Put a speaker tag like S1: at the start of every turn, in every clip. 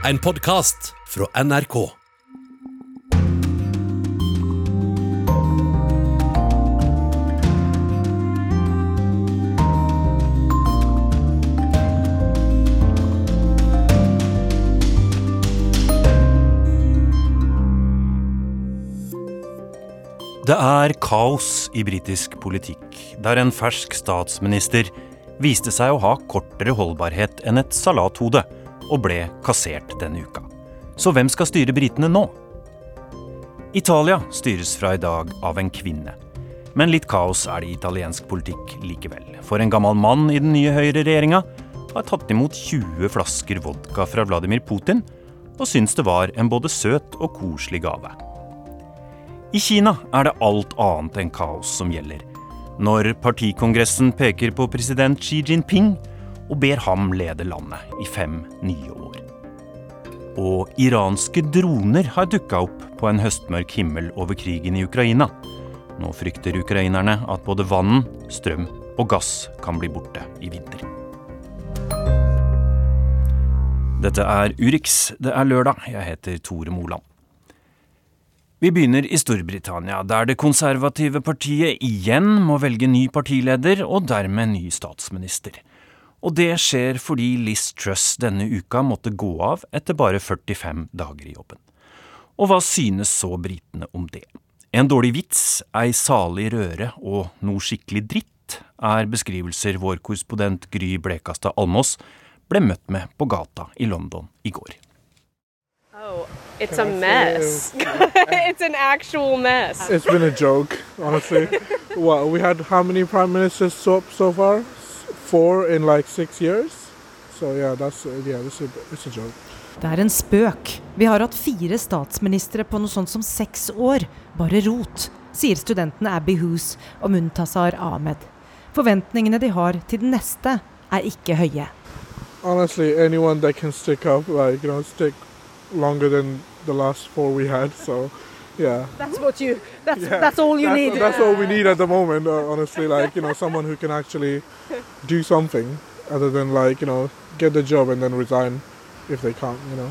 S1: En podkast fra NRK.
S2: Det er kaos i britisk politikk, der en fersk statsminister viste seg å ha kortere holdbarhet enn et salathode, og ble kassert denne uka. Så hvem skal styre britene nå? Italia styres fra i dag av en kvinne. Men litt kaos er det i italiensk politikk likevel. For en gammel mann i den nye høyreregjeringa har tatt imot 20 flasker vodka fra Vladimir Putin, og syns det var en både søt og koselig gave. I Kina er det alt annet enn kaos som gjelder. Når partikongressen peker på president Xi Jinping og ber ham lede landet i fem nye år. Og iranske droner har dukka opp på en høstmørk himmel over krigen i Ukraina. Nå frykter ukrainerne at både vann, strøm og gass kan bli borte i vinter. Dette er Urix. Det er lørdag. Jeg heter Tore Moland. Vi begynner i Storbritannia, der det konservative partiet igjen må velge ny partileder og dermed ny statsminister. Og det skjer fordi Liz Truss denne uka måtte gå av etter bare 45 dager i jobben. Og hva synes så britene om det? En dårlig vits, ei salig røre og noe skikkelig dritt er beskrivelser vår korrespondent Gry Blekastad Almås ble møtt med på gata i London i går.
S3: Oh, it's a mess. it's an actual mess.
S4: It's been a joke, honestly. well, we had how many prime ministers so, so far? Four in like six years. So yeah, that's uh, yeah, it's a, it's a joke.
S5: Det er en spøk. Vi har hatt fire statsministre på noe sånt som seks år. Bare rot, sier studenten Abby Hoos og Muntasar Ahmed. Forventningene de har til den neste, er ikke høye.
S4: Honestly, anyone that can stick up, like you know, stick longer than the last four we had. So, yeah.
S3: That's what you. That's
S4: Yeah,
S3: that's all you
S4: that's,
S3: need.
S4: That's all we need at the moment, uh, honestly. Like you know, someone who can actually do something other than like you know get the job and then resign if they can't. You know.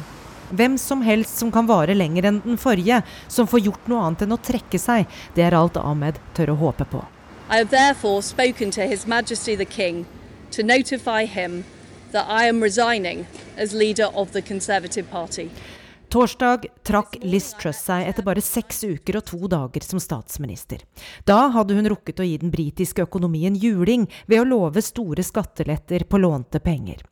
S5: Hvem som helst som kan vare lenger enn den forrige, som får gjort noe annet enn å trekke seg, det er alt Ahmed tør å håpe på.
S6: I have therefore spoken to His Majesty the King to notify him that I am resigning as leader of the Conservative Party.
S5: Torsdag trakk Liz Truss seg etter bare seks uker og to dager som statsminister. Da hadde hun rukket å gi den britiske økonomien juling ved å love store skatteletter på lånte penger.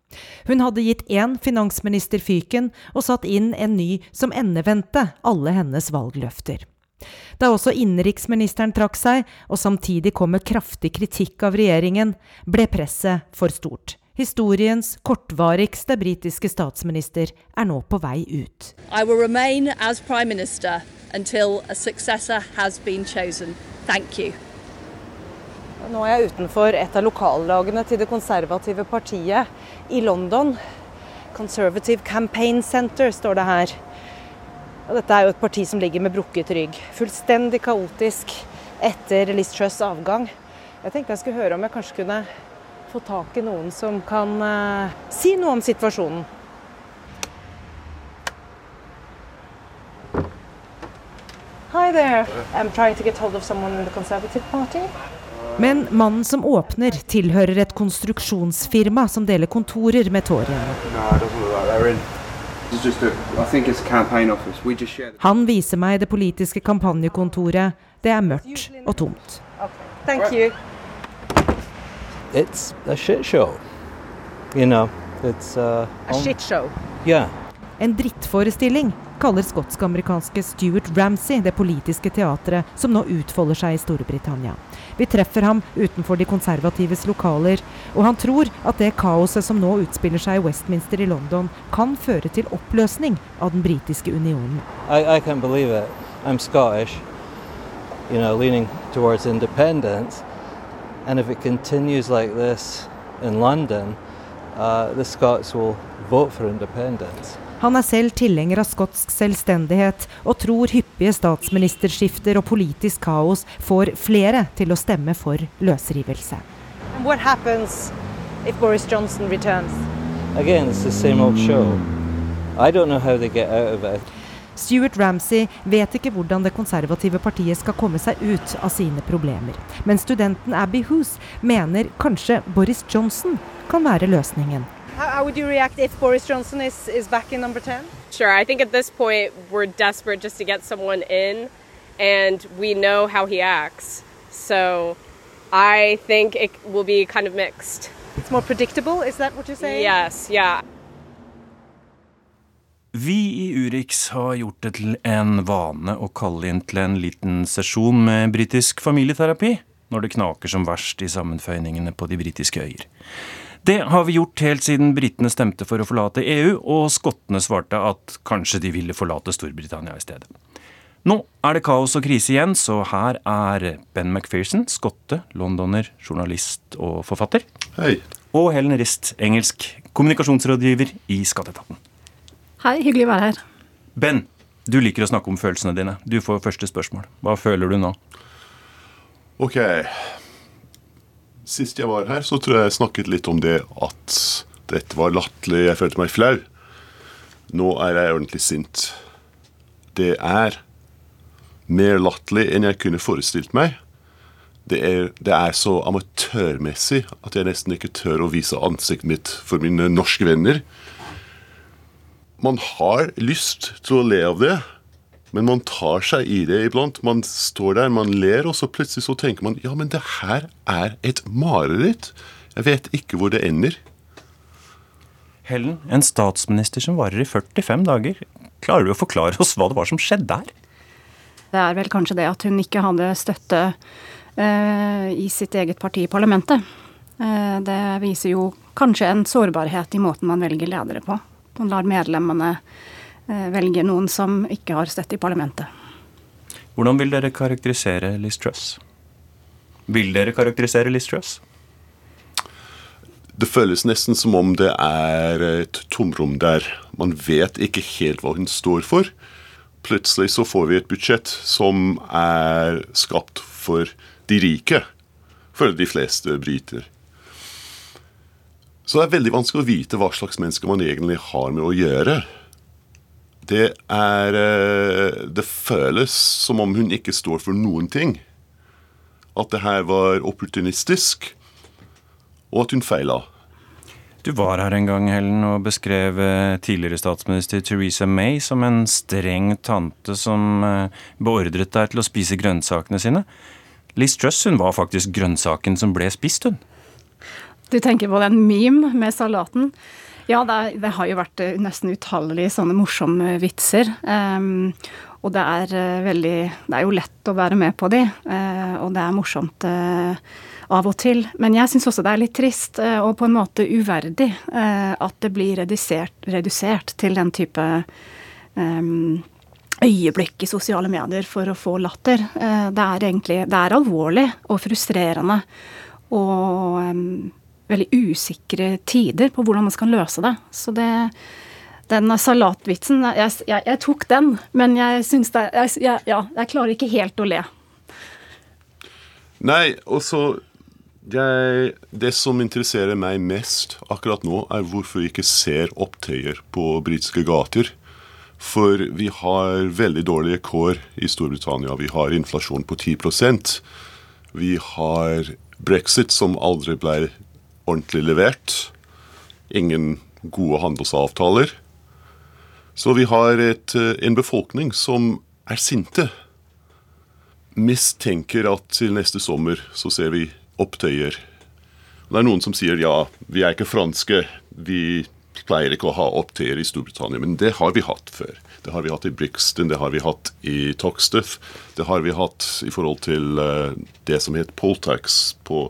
S5: Hun hadde gitt én finansminister fyken og satt inn en ny som endevendte alle hennes valgløfter. Da også innenriksministeren trakk seg, og samtidig kom med kraftig kritikk av regjeringen, ble presset for stort. Historiens kortvarigste britiske statsminister er nå på vei ut.
S6: I will remain as Prime Minister until a successor has been chosen. Thank you.
S3: Nå er jeg utenfor et av lokallagene til det konservative partiet i London. Conservative Campaign Center står det her. Og dette er jo et parti som ligger med brukket rygg. Fullstendig kaotisk etter Liz Truss' avgang. Jeg tenkte jeg skulle høre om jeg kanskje kunne få tak i noen som kan eh, si noe om situasjonen. Hi there. I'm trying to get hold of someone in the Conservative Party.
S5: Men mannen som åpner, tilhører et konstruksjonsfirma som deler kontorer med Toryene.
S7: No, it doesn't look like they're in. It's just a, I think it's a campaign office. We just share the
S5: Han viser meg det politiske kampanjekontoret. Det er mørkt og tomt.
S3: Thank you.
S8: It's a shit show. You know, it's uh,
S3: A shit show.
S8: Yeah,
S5: En drittforestilling, kaller skotsk-amerikanske Stuart Ramsay det politiske teatret som nå utfolder seg i Storbritannia. Vi treffer ham utenfor de konservatives lokaler, og han tror at det kaoset som nå utspiller seg i Westminster i London, kan føre til oppløsning av den britiske unionen.
S8: I, I can't believe it. I'm Scottish, you know, leaning towards independence. And if it continues like this in London, uh, the Scots will vote for independence.
S5: Han er selv tilhenger av skotsk selvstendighet, og tror hyppige statsministerskifter og politisk kaos får flere til å stemme for løsrivelse.
S3: What happens if Boris Johnson returns?
S8: Again, it's the same old show. I don't know how they get out of it.
S5: Stuart Ramsey vet ikke hvordan det konservative partiet skal komme seg ut av sine problemer. Men studenten Abby Hoos mener kanskje Boris Johnson kan være løsningen.
S3: How, how would you react if Boris Johnson is, is back in number 10?
S9: Sure, I think at this point we're desperate just to get someone in, and we know how he acts. So I think it will be kind of mixed.
S3: It's more predictable, is that what you're saying?
S9: Yes, yeah.
S2: Vi i Urix har gjort det til en vane å kalle inn til en liten sesjon med britisk familieterapi når det knaker som verst i sammenføyningene på de britiske øyer. Det har vi gjort helt siden britene stemte for å forlate EU, og skottene svarte at kanskje de ville forlate Storbritannia i stedet. Nå er det kaos og krise igjen, så her er Ben McPherson, skotte, londoner, journalist og forfatter.
S10: Hei.
S2: Og Helen Rist, engelsk kommunikasjonsrådgiver i Skatteetaten.
S11: Hei, hyggelig å være her.
S2: Ben, du liker å snakke om følelsene dine. Du får første spørsmål. Hva føler du nå?
S10: Ok. Sist jeg var her, så tror jeg jeg snakket litt om det at dette var latterlig. Jeg følte meg flau. Nå er jeg ordentlig sint. Det er mer latterlig enn jeg kunne forestilt meg. Det er, det er, så amatørmessig at jeg nesten ikke tør å vise ansiktet mitt for mine norske venner. Man har lyst til å le av det, men man tar seg i det iblant. Man står der, man ler, og så plutselig så tenker man ja, men det her er et mareritt. Jeg vet ikke hvor det ender.
S2: Helen, en statsminister som varer i 45 dager. Klarer du å forklare oss hva det var som skjedde her?
S11: Det er vel kanskje det at hun ikke hadde støtte eh, i sitt eget parti i parlamentet. Eh, det viser jo kanskje en sårbarhet i måten man velger ledere på. Man lar medlemmene eh, velge noen som ikke har støtte i parlamentet.
S2: Hvordan vil dere karakterisere Liz Truss? Vil dere karakterisere Liz Truss?
S10: Det føles nesten som om det er et tomrom der. Man vet ikke helt hva hun står for. Plutselig så får vi et budsjett som er skapt for de rike. For de fleste briter. Så det er veldig vanskelig å vite hva slags mennesker man egentlig har med å gjøre. Det er Det føles som om hun ikke står for noen ting. At det her var opportunistisk, og at hun feila.
S2: Du var her en gang, Helen, og beskrev tidligere statsminister Theresa May som en streng tante som beordret deg til å spise grønnsakene sine. Liz Truss hun var faktisk grønnsaken som ble spist, hun.
S11: Du tenker på den meme med salaten. Ja, det, det har jo vært nesten utallige sånne morsomme vitser. Um, og det er uh, veldig Det er jo lett å være med på de, uh, og det er morsomt uh, av og til. Men jeg syns også det er litt trist og på en måte uverdig at det blir redusert, redusert til den type um, øyeblikk i sosiale medier for å få latter. Det er egentlig Det er alvorlig og frustrerende. Og um, veldig usikre tider på hvordan man skal løse det. Så det den salatvitsen jeg, jeg, jeg, tok den, men jeg syns det jeg, Ja, jeg klarer ikke helt å le.
S10: Nei, og så Det som interesserer meg mest akkurat nå, er hvorfor vi ikke ser opptøyer på britiske gater. For vi har veldig dårlige kår i Storbritannia. Vi har inflasjon på 10% Vi har brexit, som aldri ble ordentlig levert. Ingen gode handelsavtaler. Så vi har et, en befolkning som er sinte. Mistenker at til neste sommer så ser vi opptøyer. Det er noen som sier ja, vi er ikke franske, vi pleier ikke å ha opptøyer i Storbritannia. Men det har vi hatt før. Det har vi hatt i Brixton, det har vi hatt i Toxteth. Det har vi hatt i forhold til det som het Poltax på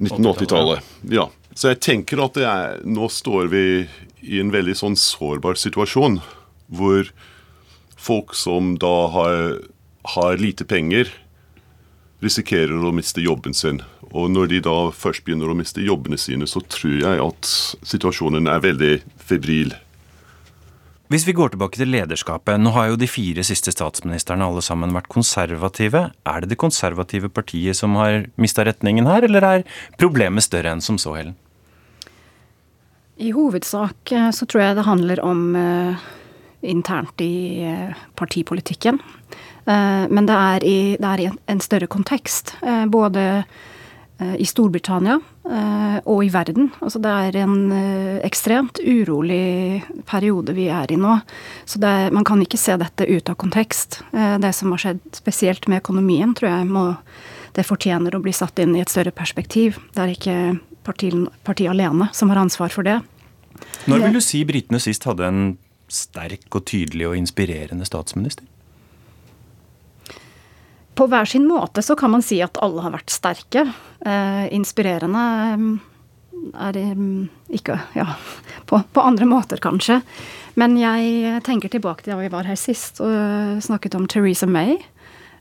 S10: 1980-tallet. Ja. Så jeg tenker at er, nå står vi i en veldig sånn sårbar situasjon, hvor folk som da har, har lite penger, risikerer å miste jobben sin. Og når de da først begynner å miste jobbene sine, så tror jeg at situasjonen er veldig febril.
S2: Hvis vi går tilbake til lederskapet, nå har jo de fire siste statsministrene alle sammen vært konservative. Er det det konservative partiet som har mista retningen her, eller er problemet større enn som så, Helen?
S11: I hovedsak eh, så tror jeg det handler om uh, internt i uh, partipolitikken. Uh, men det er i, det er i en, større kontekst. både i Storbritannia og i verden. Altså det er en ekstremt urolig periode vi er i nå. Så er, man kan ikke se dette ut av kontekst. det som har skjedd spesielt med økonomien, tror jeg må, det fortjener å bli satt inn i et større perspektiv. Det er ikke partiet parti alene som har ansvar for det.
S2: Når vil du si britene sist hadde en sterk og tydelig og inspirerende statsminister?
S11: På hver sin måte så kan man si at alle har vært sterke. Eh, inspirerende eh, er mm, ikke Ja, på, på, andre måter kanskje. Men jeg tenker tilbake til da vi var her sist og snakket om Teresa May.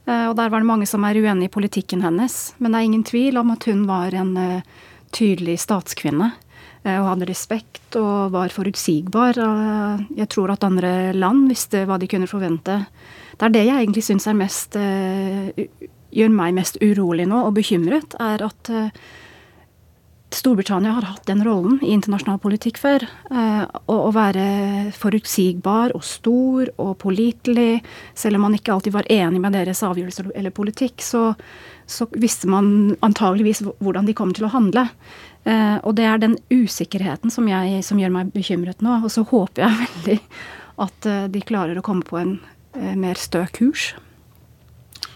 S11: Eh, og der var det mange som er uenig i politikken hennes. Men det er ingen tvil om at hun var en uh, tydelig statskvinne. Eh, og hadde respekt og var forutsigbar. Jeg tror at andre land visste hva de kunne forvente. Det er det jeg egentlig syns er mest eh, gjør meg mest urolig nå og bekymret, er at eh, Storbritannia har hatt den rollen i internasjonal politikk før. Å være forutsigbar og stor og pålitelig. Selv om man ikke alltid var enig med deres avgjørelser eller politikk, så, så visste man antageligvis hvordan de kom til å handle. Uh, og det er den usikkerheten som, jeg, som, gjør meg bekymret nå. Og så håper jeg veldig at uh, de klarer å komme på en eh, mer stø kurs.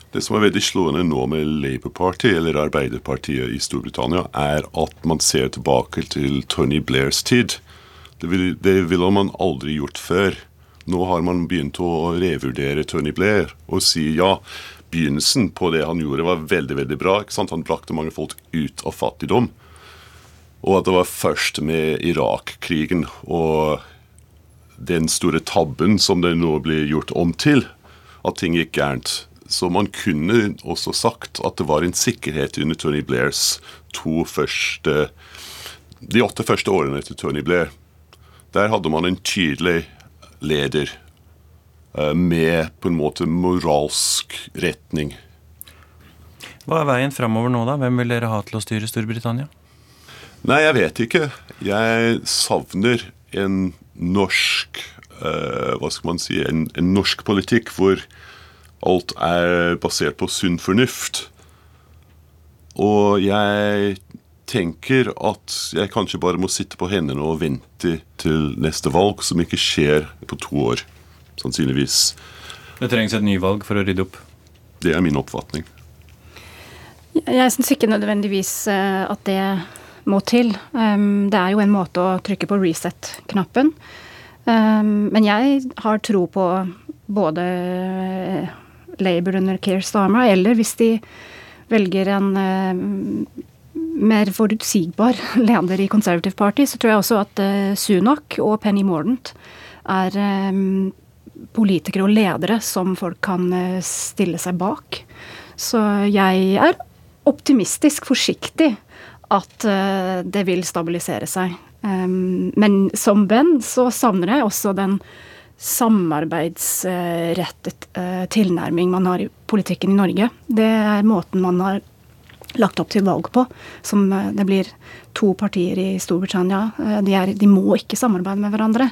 S10: Det som er veldig slående nå med Labour Party, eller Arbeiderpartiet i Storbritannia, er at man ser tilbake til Tony Blairs tid. Det, vil, det ville man aldri gjort før. Nå har man begynt å revurdere Tony Blair og si ja, begynnelsen på det han gjorde, var veldig veldig bra. ikke sant? Han brakte mange folk ut av fattigdom. Og at det var først med Irak-krigen og den store tabben som det nå blir gjort om til, at ting gikk gærent. Så man kunne også sagt at det var en sikkerhet under Tony Blairs to første De åtte første årene til Tony Blair. Der hadde man en tydelig leder Eh, med på en måte moralsk retning.
S2: Hva er veien framover nå, da? Hvem vil dere ha til å styre Storbritannia?
S10: Nei, jeg vet ikke. Jeg savner en norsk eh, Hva skal man si en, en, norsk politikk hvor alt er basert på sunn fornuft. Og jeg tenker at jeg kanskje bare må sitte på hendene og vente til neste valg, som ikke skjer på to år sannsynligvis.
S2: Det trengs et nyvalg for å rydde opp?
S10: Det er min oppfatning.
S11: Jeg syns ikke nødvendigvis eh, at det må til. Det er jo en måte å trykke på reset-knappen. Men jeg har tro på både Labour under Keir Starmer, eller hvis de velger en eh, mer forutsigbar leder i Conservative Party, så tror jeg også at uh, Sunak og Penny Mordant er politikere og ledere som folk kan eh, stille seg bak. Så jeg er optimistisk forsiktig at eh, det vil stabilisere seg. Men som venn så savner jeg også den samarbeidsrettet eh, tilnærming man har i politikken i Norge. Det er måten man har lagt opp til valg på. Som eh, det blir to partier i Storbritannia. De, er, de, må ikke samarbeide med hverandre.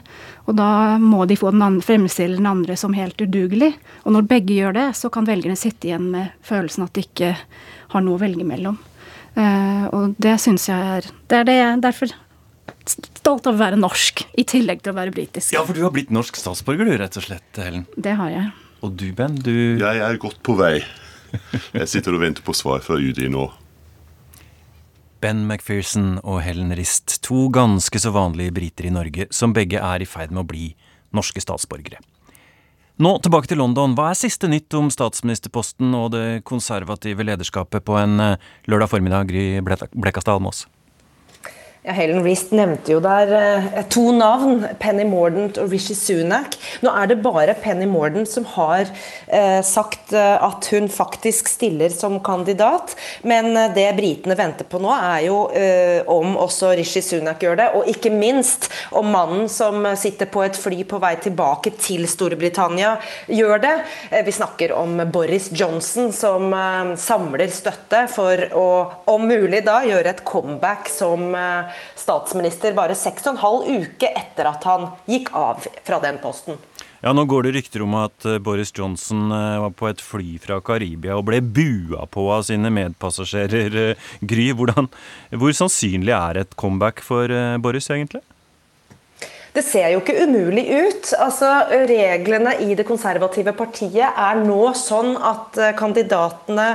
S11: Og da må de få den andre, fremstille den andre som helt udugelig. Og når begge gjør det, så kan velgerne sitte igjen med følelsen at de ikke har noe å velge mellom. Uh, og det syns jeg er Det er det jeg derfor stolt av å være norsk, i tillegg til å være britisk.
S2: Ja, for du har blitt norsk statsborger, du, rett og slett, Helen.
S11: Det har jeg.
S2: Og du, Ben? Du
S10: Jeg er godt på vei. Jeg sitter og venter på svar fra UDI nå.
S2: Ben McPherson og Helen Rist, to ganske så vanlige briter i Norge, som begge er i ferd med å bli norske statsborgere. Nå tilbake til London. Hva er siste nytt om statsministerposten og det konservative lederskapet på en eh, lørdag formiddag, Gry Blekastad Almås?
S3: Ja, Helen Reist nevnte jo der eh, to navn, Penny Mordant og Rishi Sunak. Nå er det bare Penny Mordant som har eh, sagt eh, at hun faktisk stiller som kandidat. Men eh, det britene venter på nå, er jo eh, om også Rishi Sunak gjør det. Og ikke minst om mannen som sitter på et fly på vei tilbake til Storbritannia, gjør det. Eh, vi snakker om Boris Johnson, som samler støtte for å, om mulig, da gjøre et comeback som statsminister bare seks og en halv uke etter at han gikk av fra den posten.
S2: Ja, Nå går det rykter om at eh, Boris Johnson eh, var på et fly fra Karibia og ble bua på av sine medpassasjerer. Eh, Gry, hvordan, hvor sannsynlig er et comeback for Boris, egentlig?
S3: Det ser jo ikke umulig ut. Altså, reglene i det konservative partiet er nå sånn at eh, kandidatene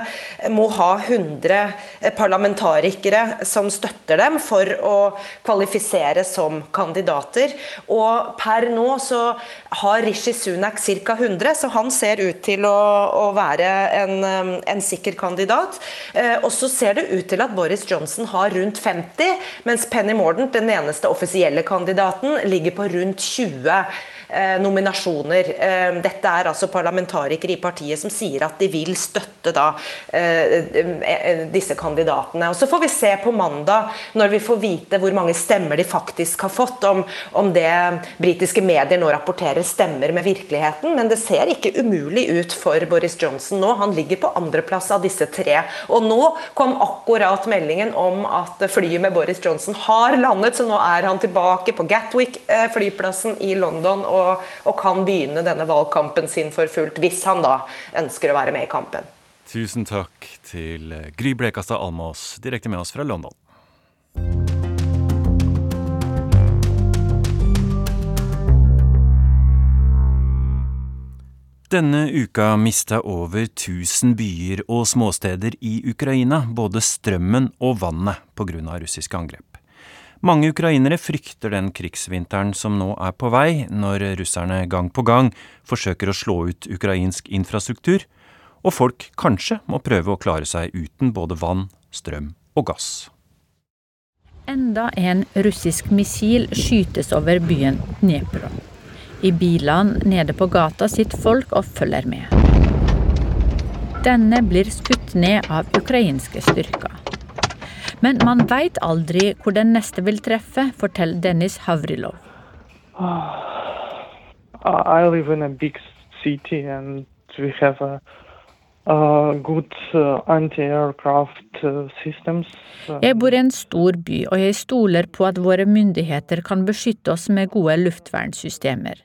S3: må ha 100 eh, parlamentarikere som støtter dem for å kvalifisere som kandidater. Og per nå så har Rishi Sunak ca. 100, så han ser ut til å, å være en, eh, en, sikker kandidat. Og så ser det ut til at Boris Johnson har rundt 50, mens Penny Morden, den eneste offisielle kandidaten, ligger på rundt 20 Eh, nominasjoner. Eh, dette er altså parlamentarikere i partiet som sier at de vil støtte da eh, disse kandidatene. Og Så får vi se på mandag, når vi får vite hvor mange stemmer de faktisk har fått, om, om det britiske medier nå rapporterer stemmer med virkeligheten. Men det ser ikke umulig ut for Boris Johnson nå. Han ligger på andreplass av disse tre. Og nå kom akkurat meldingen om at flyet med Boris Johnson har landet, så nå er han tilbake på Gatwick flyplassen i London. og og, og kan begynne denne valgkampen sin for fullt, hvis han da ønsker å være med i kampen.
S2: Tusen takk til Gry Blekastad Almås, direkte med oss fra London. Denne uka mista over 1000 byer og småsteder i Ukraina både strømmen og vannet pga. russiske angrep. Mange ukrainere frykter den krigsvinteren som nå er på vei, når russerne gang på gang forsøker å slå ut ukrainsk infrastruktur, og folk kanskje må prøve å klare seg uten både vann, strøm og gass.
S12: Enda en russisk missil skytes over byen Dnepro. I bilene nede på gata sitter folk og følger med. Denne blir skutt ned av ukrainske styrker. Men man veit aldri hvor den neste vil treffe, forteller Dennis Havrilov.
S13: I live in a big city and we have a, a good uh, anti-aircraft uh, systems.
S12: Jeg bor i en stor by, og jeg stoler på at våre myndigheter kan beskytte oss med gode luftvernsystemer.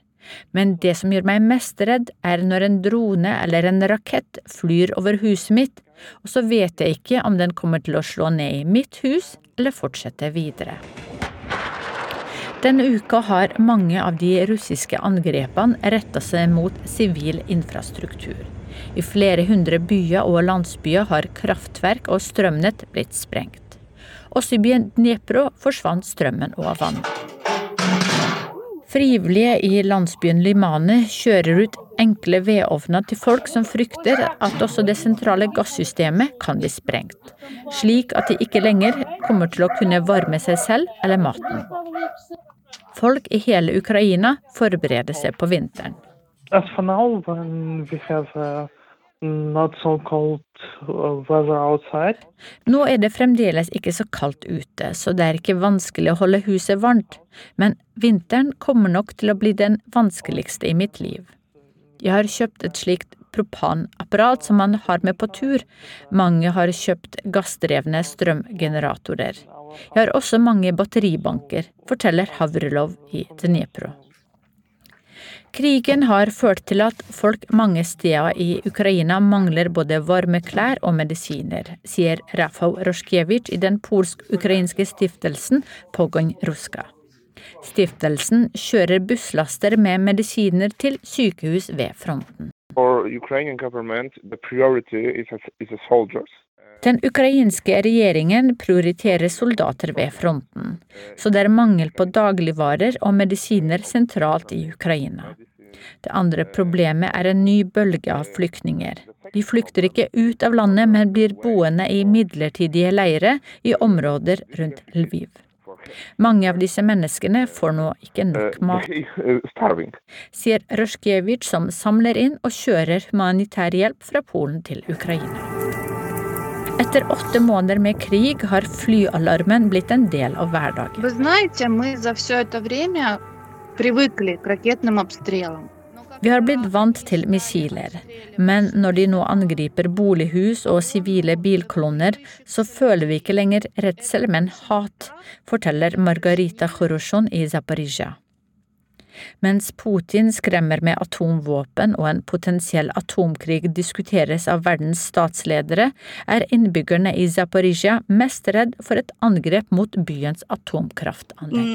S12: Men det som gjør meg mest redd, er når en drone eller en rakett flyr over huset mitt, og så vet jeg ikke om den kommer til å slå ned i mitt hus eller fortsette videre. Denne uka har mange av de russiske angrepene retta seg mot sivil infrastruktur. I flere hundre byer og landsbyer har kraftverk og strømnett blitt sprengt. Også i byen Dnepro forsvant strømmen og vannet. Frivillige i landsbyen Limane kjører ut enkle vedovner til folk som frykter at også det sentrale gassystemet kan bli sprengt, slik at de ikke lenger kommer til å kunne varme seg selv eller maten. Folk i hele Ukraina forbereder seg på vinteren.
S13: As for now, we have uh, Uh,
S12: Nå er det fremdeles ikke så kaldt ute, så det er ikke vanskelig å holde huset varmt, men vinteren kommer nok til å bli den vanskeligste i mitt liv. Jeg har kjøpt et slikt propanapparat som man har med på tur. Mange har kjøpt gassdrevne strømgeneratorer. Jeg har også mange batteribanker, forteller Havrilov i Dnepro. Krigen har ført til at folk mange steder i Ukraina mangler både varme klær og medisiner, sier Rafał Roszkiewicz i den polsk-ukrainske stiftelsen Pogoń Ruska. Stiftelsen kjører busslaster med medisiner til sykehus ved fronten. Den ukrainske regjeringen prioriterer soldater ved fronten, så det er mangel på dagligvarer og medisiner sentralt i Ukraina. Det andre problemet er en ny bølge av flyktninger. De flykter ikke ut av landet, men blir boende i midlertidige leire i områder rundt Lviv. Mange av disse menneskene får nå ikke nok mat, sier Røsjkevitsj, som samler inn og kjører humanitær hjelp fra Polen til Ukraina. Etter åtte måneder med krig har flyalarmen blitt en del av hverdagen. Vi har blitt vant til missiler, men når de nå angriper bolighus og sivile bilkolonner, så føler vi ikke lenger redsel, men hat, forteller Margarita Khorosjon i Zaporizjzja. Mens Putin skremmer med atomvåpen og en potensiell atomkrig diskuteres av verdens statsledere, er innbyggerne i Zaporizjzja mest redd for et angrep mot byens atomkraftanlegg.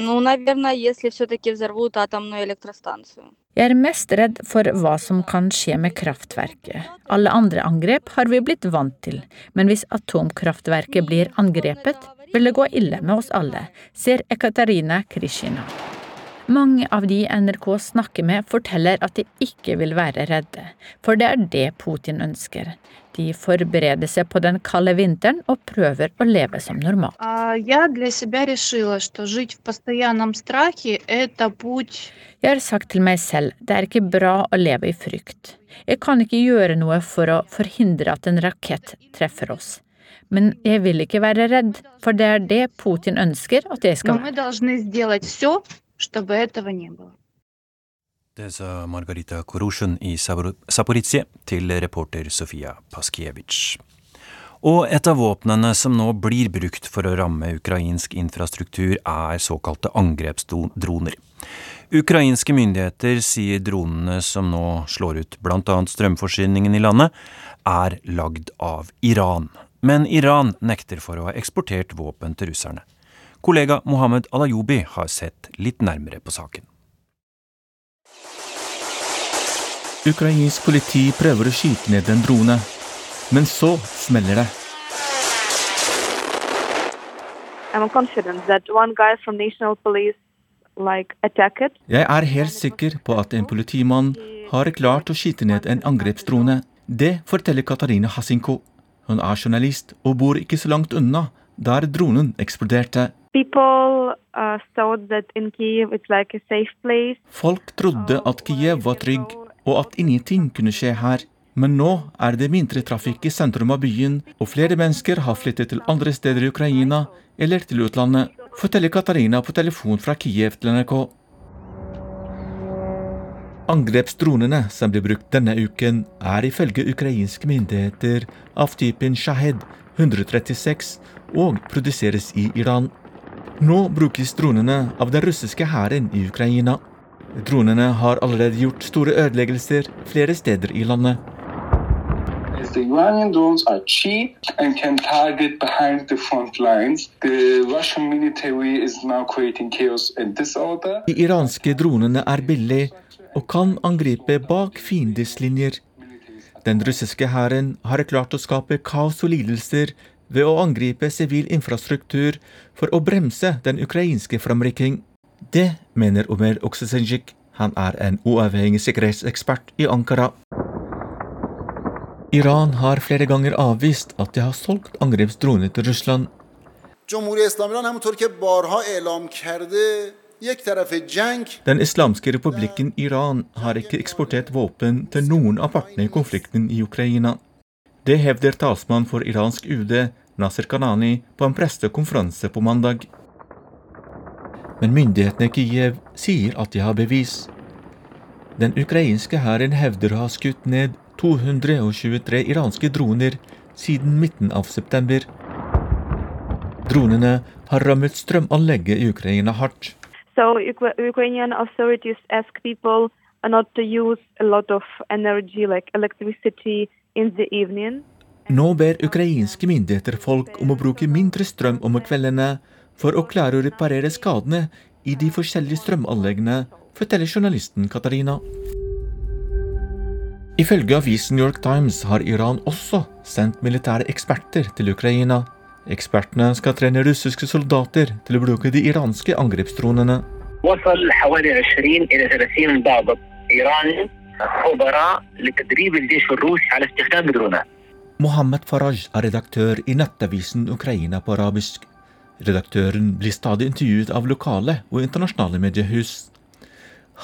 S12: Jeg er mest redd for hva som kan skje med kraftverket. Alle andre angrep har vi blitt vant til, men hvis atomkraftverket blir angrepet, vil det gå ille med oss alle, ser Ekaterina Krishina. Mange av de NRK snakker med, forteller at de ikke vil være redde, for det er det Putin ønsker. De forbereder seg på den kalde vinteren og prøver å leve som normalt. Jeg har sagt til meg selv det er ikke bra å leve i frykt. Jeg kan ikke gjøre noe for å forhindre at en rakett treffer oss. Men jeg vil ikke være redd, for det er det Putin ønsker at jeg skal
S14: være чтобы этого не было.
S2: Det sa Margarita Korosjun i Zaporizjzja til reporter Sofia Paskiewicz. Og et av våpnene som nå blir brukt for å ramme ukrainsk infrastruktur, er såkalte angrepsdroner. Ukrainske myndigheter sier dronene som nå slår ut bl.a. strømforsyningen i landet, er lagd av Iran. Men Iran nekter for å ha eksportert våpen til russerne. Kollega Mohammed Alayobi har sett litt nærmere på saken.
S15: Ukrainsk politi prøver å skyte ned en drone, men så smeller det.
S16: I'm confident that one guy from national police.
S15: Jeg er helt sikker på at en politimann har klart å skyte ned en angrepsdrone. Det forteller Katarina Hasinko. Hun er journalist og bor ikke så langt unna der dronen eksploderte.
S16: People uh, thought that in Kiev like a safe place.
S15: Folk trodde at Kiev var trygg, og at ingenting kunne skje her. Men nå er det mindre trafikk i sentrum av byen, og flere mennesker har flyttet til andre steder i Ukraina eller til utlandet, forteller Katarina på telefon fra Kiev til NRK. Angrepsdronene som blir brukt denne uken, er ifølge ukrainske myndigheter av typen Shahed 136 og produseres i Iran. Nå brukes dronene av den russiske hæren i Ukraina. Dronene har allerede gjort store ødeleggelser flere steder i landet.
S17: The Iranian drones are cheap and can target behind the front lines. The Russian military is now creating chaos and disorder.
S15: De iranske dronene er billige og kan angripe bak fiendens linjer. Den russiske hæren har klart å skape kaos og lidelser ved å angripe sivil infrastruktur for å bremse den ukrainske framrykking. Det mener Omer Oksesenjik. Han er en uavhengig sikkerhetsekspert i Ankara. Iran har flere ganger avvist at de har solgt angrepsdroner til Russland. Den islamske republikken Iran har ikke eksportert våpen til noen av partene i konflikten i Ukraina. Det hevder talsmann for iransk UD, Nasser Kanani, på en prestekonferanse på mandag. Men myndighetene i Kiev sier at de har bevis. Den ukrainske hæren hevder å ha skutt ned 223 iranske droner siden midten av september. Dronene har rammet strømanlegget i Ukraina hardt.
S16: So Ukra- Ukrainian authorities ask people not to use a lot of energy like electricity.
S15: Nå ber ukrainske myndigheter folk om å bruke mindre strøm om kveldene for å klare å reparere skadene i de forskjellige strømanleggene, forteller journalisten Katarina. Ifølge avisen New York Times har Iran også sendt militære eksperter til Ukraina. Ekspertene skal trene russiske soldater til å bruke de iranske angrepsdronene.
S18: وصل حوالي 20 الى 30 ضابط ايراني خبراء لتدريب الجيش الروسي على استخدام الدرونات.
S15: Mohammed Faraj er redaktør i nettavisen Ukraina på arabisk. Redaktøren blir stadig intervjuet av lokale og internasjonale mediehus.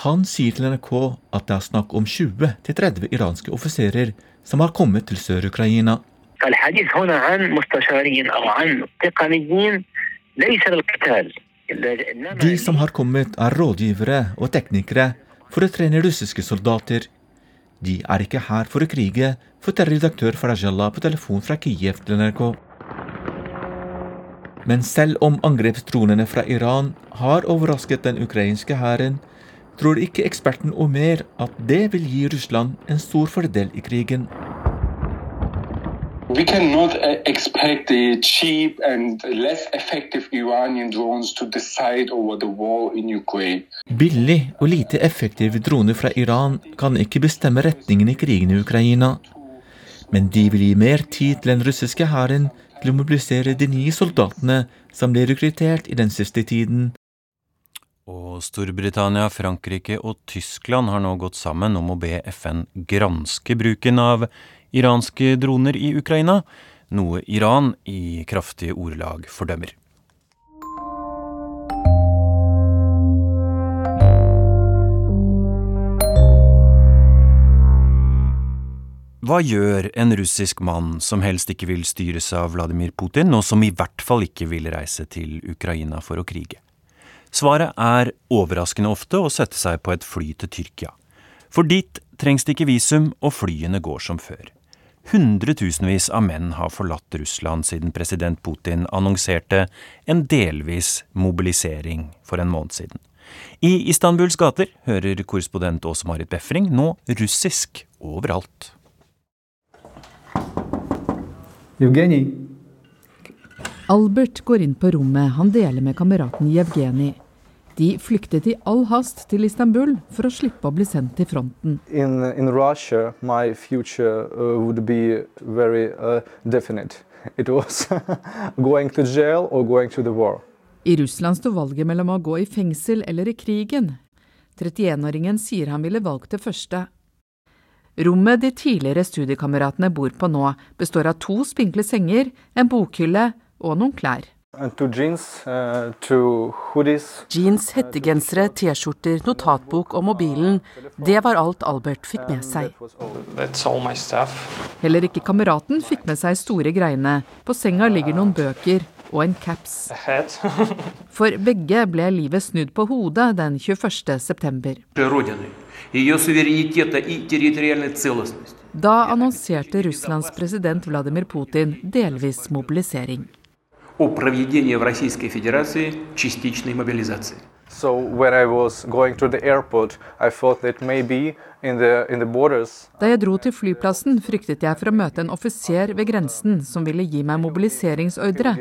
S15: Han sier til NRK at det er snakk om 20-30 iranske offiserer som har kommet til Sør-Ukraina. De som har kommet, er rådgivere og teknikere for å trene russiske soldater. De er ikke her for å krige, forteller redaktør Farajallah på telefon fra Kiev til NRK. Men selv om angrepstronene fra Iran har overrasket den ukrainske hæren, tror ikke eksperten Omer at det vil gi Russland en stor fordel i krigen.
S17: We cannot uh, expect the cheap and less effective Iranian drones to decide over the war in Ukraine.
S15: Billig og lite effektive droner fra Iran kan ikke bestemme retningen i krigen i Ukraina. Men de vil gi mer tid til den russiske hæren til å mobilisere de nye soldatene som ble rekruttert i den siste tiden.
S2: Og Storbritannia, Frankrike og Tyskland har nå gått sammen om å be FN granske bruken av iranske droner i Ukraina, noe Iran i kraftige ordelag fordømmer. Hva gjør en russisk mann som helst ikke vil styres av Vladimir Putin, og som i hvert fall ikke vil reise til Ukraina for å krige? Svaret er overraskende ofte å sette seg på et fly til Tyrkia. For dit trengs det ikke visum, og flyene går som før. Hundretusenvis av menn har forlatt Russland siden president Putin annonserte en delvis mobilisering for en måned siden. I Istanbuls gater hører korrespondent Åse Marit Befring nå russisk overalt.
S19: Evgenij.
S20: Albert går inn på rommet han deler med kameraten Jevgenij. De flyktet i all hast til Istanbul for å slippe å bli sendt til fronten.
S19: In, in Russia, my future uh, would be very uh, definite. It was going to jail or going to the war.
S20: I Russland sto valget mellom å gå i fengsel eller i krigen. 31-åringen sier han ville valgt det første. Rommet de tidligere studiekameratene bor på nå, består av to spinkle senger, en bokhylle og noen klær.
S19: Jeans, uh,
S20: Jeans, hettegensere, T-skjorter, notatbok og mobilen. Det var alt Albert fikk med seg. Heller ikke kameraten fikk med seg store greiene. På senga ligger noen bøker og en caps. For begge ble livet snudd på hodet den 21. september. Da annonserte Russlands president Vladimir Putin delvis mobilisering
S19: о проведении в Российской Федерации частичной мобилизации. So when I was going to the airport, I thought that maybe in the, in the borders
S20: Da jeg dro til flyplassen, fryktet jeg for å møte en offiser ved grensen som ville gi meg mobiliseringsordre.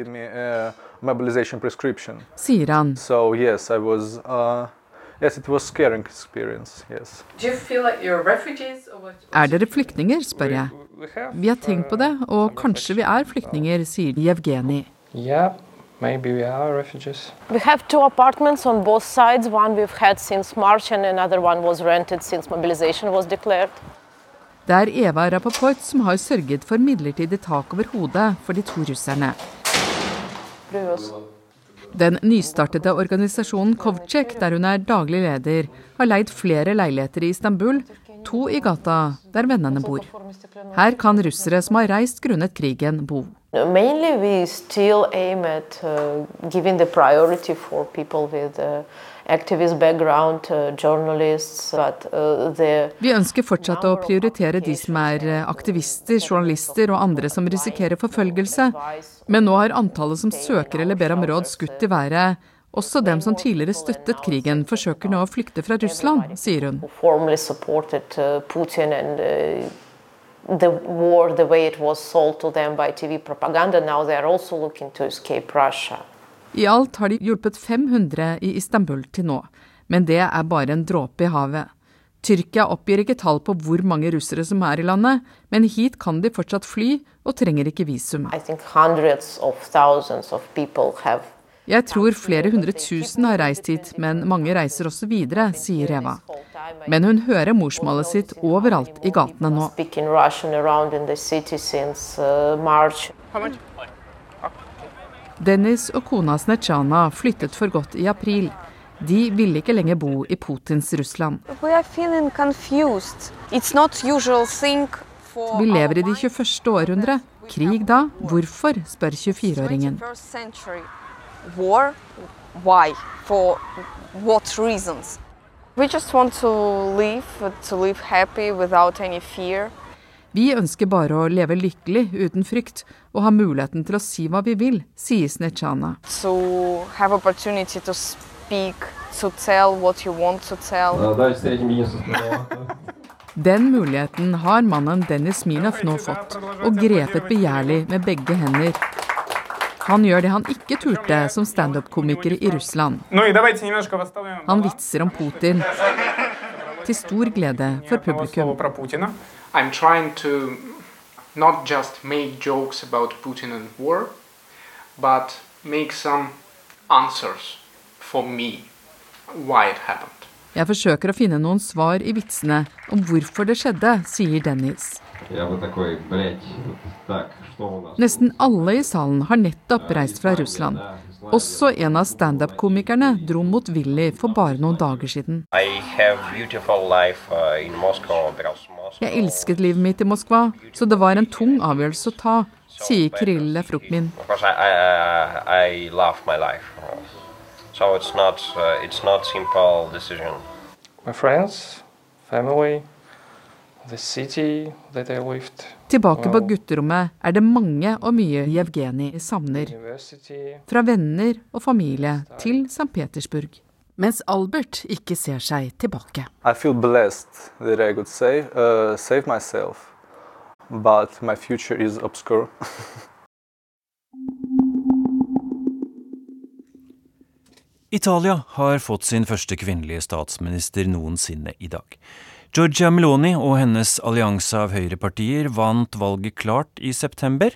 S20: Sier han.
S19: So yes, I was, uh, yes, it was scaring experience, yes.
S20: Er dere flyktninger, spør jeg. Vi har tenkt på det, og kanskje vi er flyktninger, sier Jevgenij.
S21: Yeah, maybe we are refugees.
S22: We have two apartments on both sides. One we've had since March, and another one was rented since mobilization was declared.
S20: Det er Eva Rapaport som har sørget for midlertidig tak over hodet for de to russerne. Den nystartede organisasjonen Kovcek, der hun er daglig leder, har leid flere leiligheter i Istanbul, to i gata der vennene bor. Her kan russere som har reist grunnet krigen, bo.
S22: Mainly we still aim at uh, giving the priority for people with uh, activist background, uh, journalists, but uh, the
S20: Vi ønsker fortsatt å prioritere de som er uh, aktivister, journalister og andre som risikerer forfølgelse. Men nå har antallet som søker eller ber om råd skutt i været. Også dem som tidligere støttet krigen, forsøker nå å flykte fra Russland, sier hun.
S22: The war the way it was sold to them by TV propaganda. Now they are also looking to escape Russia.
S20: I alt har de hjulpet 500 i Istanbul til nå, men det er bare en dråpe i havet. Tyrkia oppgir ikke tall på hvor mange russere som er i landet, men hit kan de fortsatt fly og trenger ikke visum. Jeg tror flere hundre tusen har reist hit, men mange reiser også videre, sier Eva. Men hun hører morsmålet sitt overalt i gatene nå. Dennis og kona Snetsjana flyttet for godt i april. De ville ikke lenger bo i Putins Russland. Vi lever i det 21. århundre. Krig da? Hvorfor? spør 24-åringen.
S23: War? Why? For what reasons?
S24: We just want to live, to live happy without any fear.
S20: Vi ønsker bare å leve lykkelig uten frykt, og ha muligheten til å si hva vi vil, sier Snechana.
S24: To have opportunity to speak, to tell what you want to tell.
S20: Den muligheten har mannen Dennis Minov nå fått, og grepet begjærlig med begge hender. Han gjør det han ikke turte som standup-komiker i Russland. Han vitser om Putin, til stor glede for publikum.
S21: I'm trying to not just make jokes about Putin and war, but make some answers for me why it happened.
S20: Jeg forsøker å finne noen svar i vitsene om hvorfor det skjedde, sier Dennis. Nesten alle i salen har nettopp reist fra Russland. Også en av standup-komikerne dro motvillig for bare noen dager siden. Jeg elsket livet mitt i Moskva, så det var en tung avgjørelse å ta, sier Kirill Frukmin.
S21: So it's not, uh, it's not simple decision. My friends, family, the city that I lived.
S20: Tilbake på gutterommet er det mange og mye Jevgenij savner. Fra venner og familie til St. Petersburg. Mens Albert ikke ser seg tilbake.
S19: I feel blessed that I could save, uh, save myself, but my future is obscure.
S2: Italia har fått sin første kvinnelige statsminister noensinne i dag. Giorgia Meloni og hennes allianse av høyrepartier vant valget klart i september,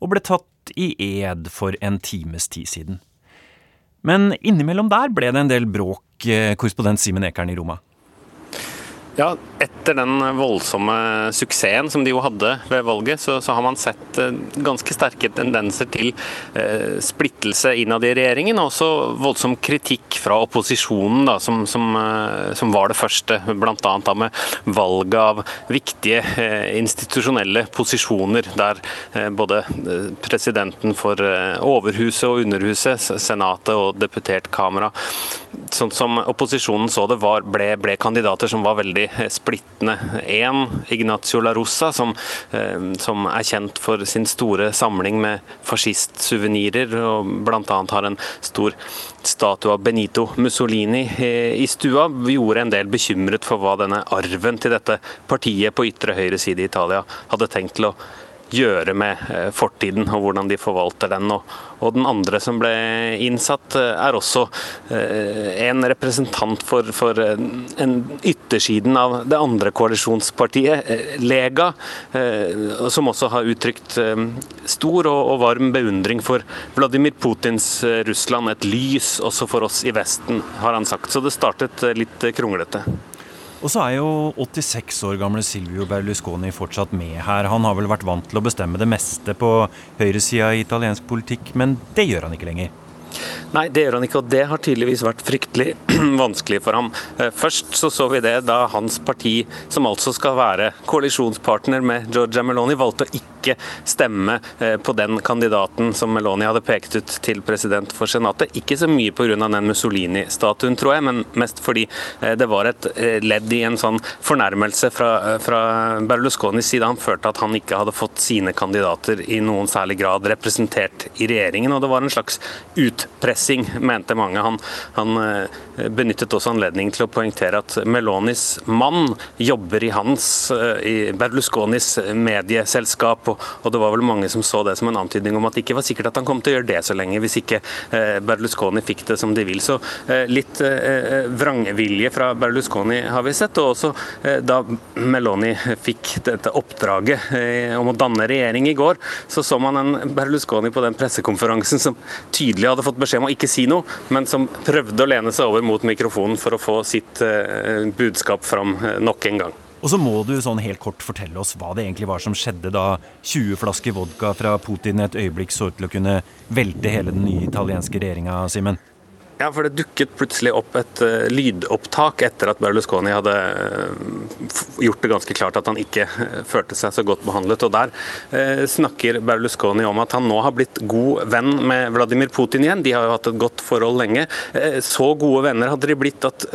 S2: og ble tatt i ed for en times tid siden. Men innimellom der ble det en del bråk, eh, korrespondent Simen Ekern i Roma.
S25: Ja, etter den voldsomme suksessen som de jo hadde ved valget, så, så har man sett eh, ganske sterke tendenser til eh, splittelse innad i regjeringen, og også voldsom kritikk fra opposisjonen, da, som, som, eh, som var det første. Bl.a. med valget av viktige eh, institusjonelle posisjoner, der eh, både eh, presidenten for Overhuset og Underhuset, Senatet og deputert kamera, sånn som opposisjonen så det, var, ble, ble kandidater som var veldig splittende. Én, Ignacio La Rosa, som, som, er kjent for sin store samling med fascistsuvenirer, og bl.a. har en stor statue av Benito Mussolini i stua, gjorde en del bekymret for hva denne arven til dette partiet på ytre høyre side i Italia hadde tenkt til å gjøre med fortiden, og hvordan de forvalter den. Og, og den andre som ble innsatt, er også en representant for, for en yttersiden av det andre koalisjonspartiet, Lega, som også har uttrykt stor og, og varm beundring for Vladimir Putins Russland. Et lys også for oss i Vesten, har han sagt. Så det startet litt kronglete.
S2: Og så er jo 86 år gamle Silvio Berlusconi fortsatt med her. Han har vel vært vant til å bestemme det meste på høyresida i italiensk politikk, men det gjør han ikke lenger.
S25: Nei, det gjør han ikke, og det har tydeligvis vært fryktelig vanskelig for ham. Først så så vi det da hans parti, som altså skal være koalisjonspartner med Giorgia Meloni, valgte å ikke stemme på den kandidaten som Meloni hadde pekt ut til president for Senatet. Ikke så mye pga. den Mussolini-statuen, tror jeg, men mest fordi det var et ledd i en sånn fornærmelse fra, fra Berlusconis side. Han følte at han ikke hadde fått sine kandidater i noen særlig grad representert i regjeringen, og det var en slags utpressing, mente mange. Han, han benyttet også anledningen til å poengtere at Melonis mann jobber i hans, i Berlusconis medieselskap, og, og, det var vel mange som så det som en antydning om at det ikke var sikkert at han kom til å gjøre det så lenge, hvis ikke Berlusconi fikk det som de vil. Så litt vrangvilje fra Berlusconi har vi sett, og også da Meloni fikk dette oppdraget om å danne regjering i går, så så man en Berlusconi på den pressekonferansen som tydelig hadde fått beskjed om å ikke si noe, men som prøvde å lene seg over mot mikrofonen for å få sitt budskap fram nok en gang.
S2: Og så må du sånn helt kort fortelle oss hva det egentlig var som skjedde da 20 flasker vodka fra Putin et øyeblikk så ut til å kunne velte hele den nye italienske regjeringa, Simen?
S25: Ja, for det dukket plutselig opp et uh, lydopptak etter at Berlusconi hadde uh, gjort det ganske klart at han ikke uh, følte seg så godt behandlet. Og Der snakker Berlusconi om at han nå har blitt god venn med Vladimir Putin igjen. De har jo hatt et godt forhold lenge. så gode venner hadde de blitt at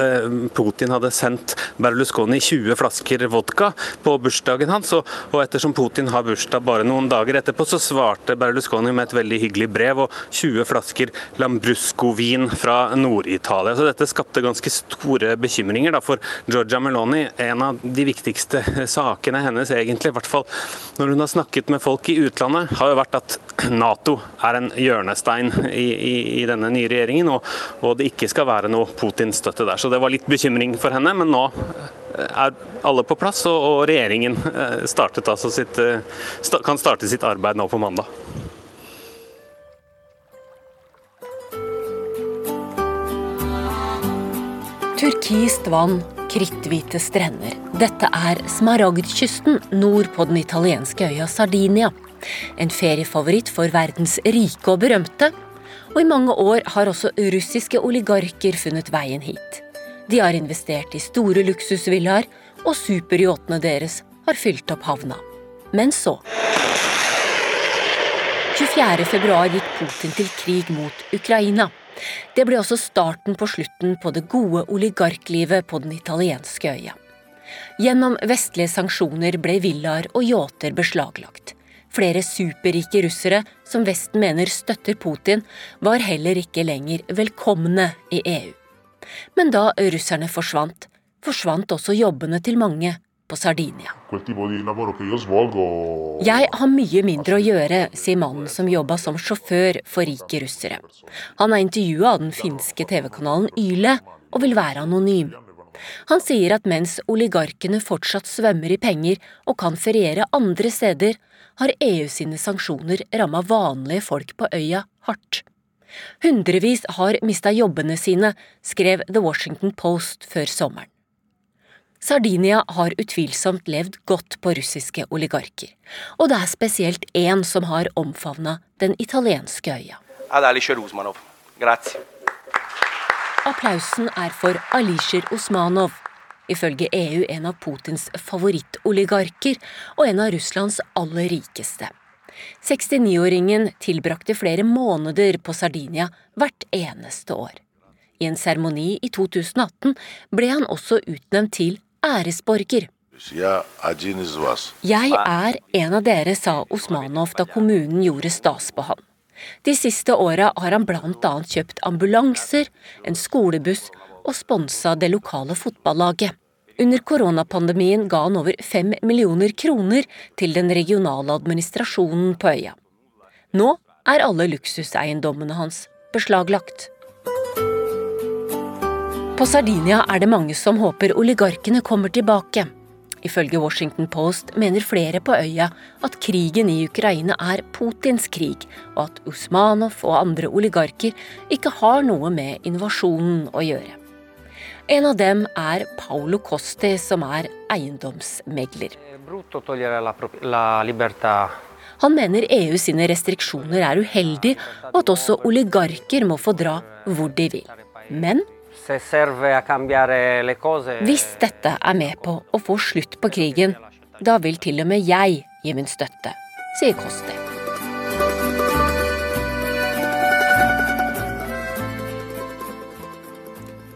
S25: Putin hadde sendt Berlusconi 20 flasker vodka på bursdagen hans. Og, og ettersom Putin har bursdag bare noen dager etterpå, så svarte Berlusconi med et veldig hyggelig brev og 20 flasker Lambrusco-vin fra Nord-Italia. Så dette skapte ganske store bekymringer da, for Georgia Meloni. En av de viktigste sakene hennes, egentlig, i hvert fall når hun har snakket med folk i utlandet, har jo vært at Nato er en hjørnestein i, i, i denne nye regjeringen, og, og, det ikke skal være noe Putin-støtte der. Så det var litt bekymring for henne, men nå er alle på plass, og, og regjeringen startet, altså sitt, eh, kan starte sitt arbeid nå på mandag.
S26: Turkist vann, kritthvite strender. Dette er Smaragdkysten nord på den italienske øya Sardinia. En feriefavoritt for verdens rike og berømte. Og i mange år har også russiske oligarker funnet veien hit. De har investert i store luksusvillaer, og superyachtene deres har fylt opp havna. Men så 24.2 gikk Putin til krig mot Ukraina. Det ble også starten på slutten på det gode oligarklivet på den italienske øya. Gjennom vestlige sanksjoner ble villaer og yachter beslaglagt. Flere superrike russere som Vesten mener støtter Putin, var heller ikke lenger velkomne i EU. Men da russerne forsvant, forsvant også jobbene til mange på Sardinia. Jeg har mye mindre å gjøre, sier mannen som jobba som sjåfør for rike russere. Han er intervjua av den finske TV-kanalen Yle og vil være anonym. Han sier at mens oligarkene fortsatt svømmer i penger og kan feriere andre steder, har EU sine sanksjoner ramma vanlige folk på øya hardt. Hundrevis har mista jobbene sine, skrev The Washington Post før sommeren. Sardinia har utvilsomt levd godt på russiske oligarker, og det er spesielt én som har omfavna den italienske øya. Applausen er for Alisher Osmanov, ifølge EU en av Putins favorittoligarker og en av Russlands aller rikeste. 69-åringen tilbrakte flere måneder på Sardinia hvert eneste år. I en seremoni i 2018 ble han også utnevnt til æresborger. Jeg er en av dere, sa Osmanov da kommunen gjorde stas på han. De siste åra har han bl.a. kjøpt ambulanser, en skolebuss og sponsa det lokale fotballaget. Under koronapandemien ga han over fem millioner kroner til den regionale administrasjonen på øya. Nå er alle luksuseiendommene hans beslaglagt. På Sardinia er det mange som håper oligarkene kommer tilbake. Ifølge Washington Post mener flere på øya at krigen i Ukraina er Putins krig, og at Usmanov og andre oligarker ikke har noe med invasjonen å gjøre. En av dem er Paulo Costi, som er eiendomsmegler. Han mener EU sine restriksjoner er uheldig, og at også oligarker må få dra hvor de vil. Men hvis dette er med på å få slutt på krigen, da vil til og med jeg gi min støtte, sier Kosti.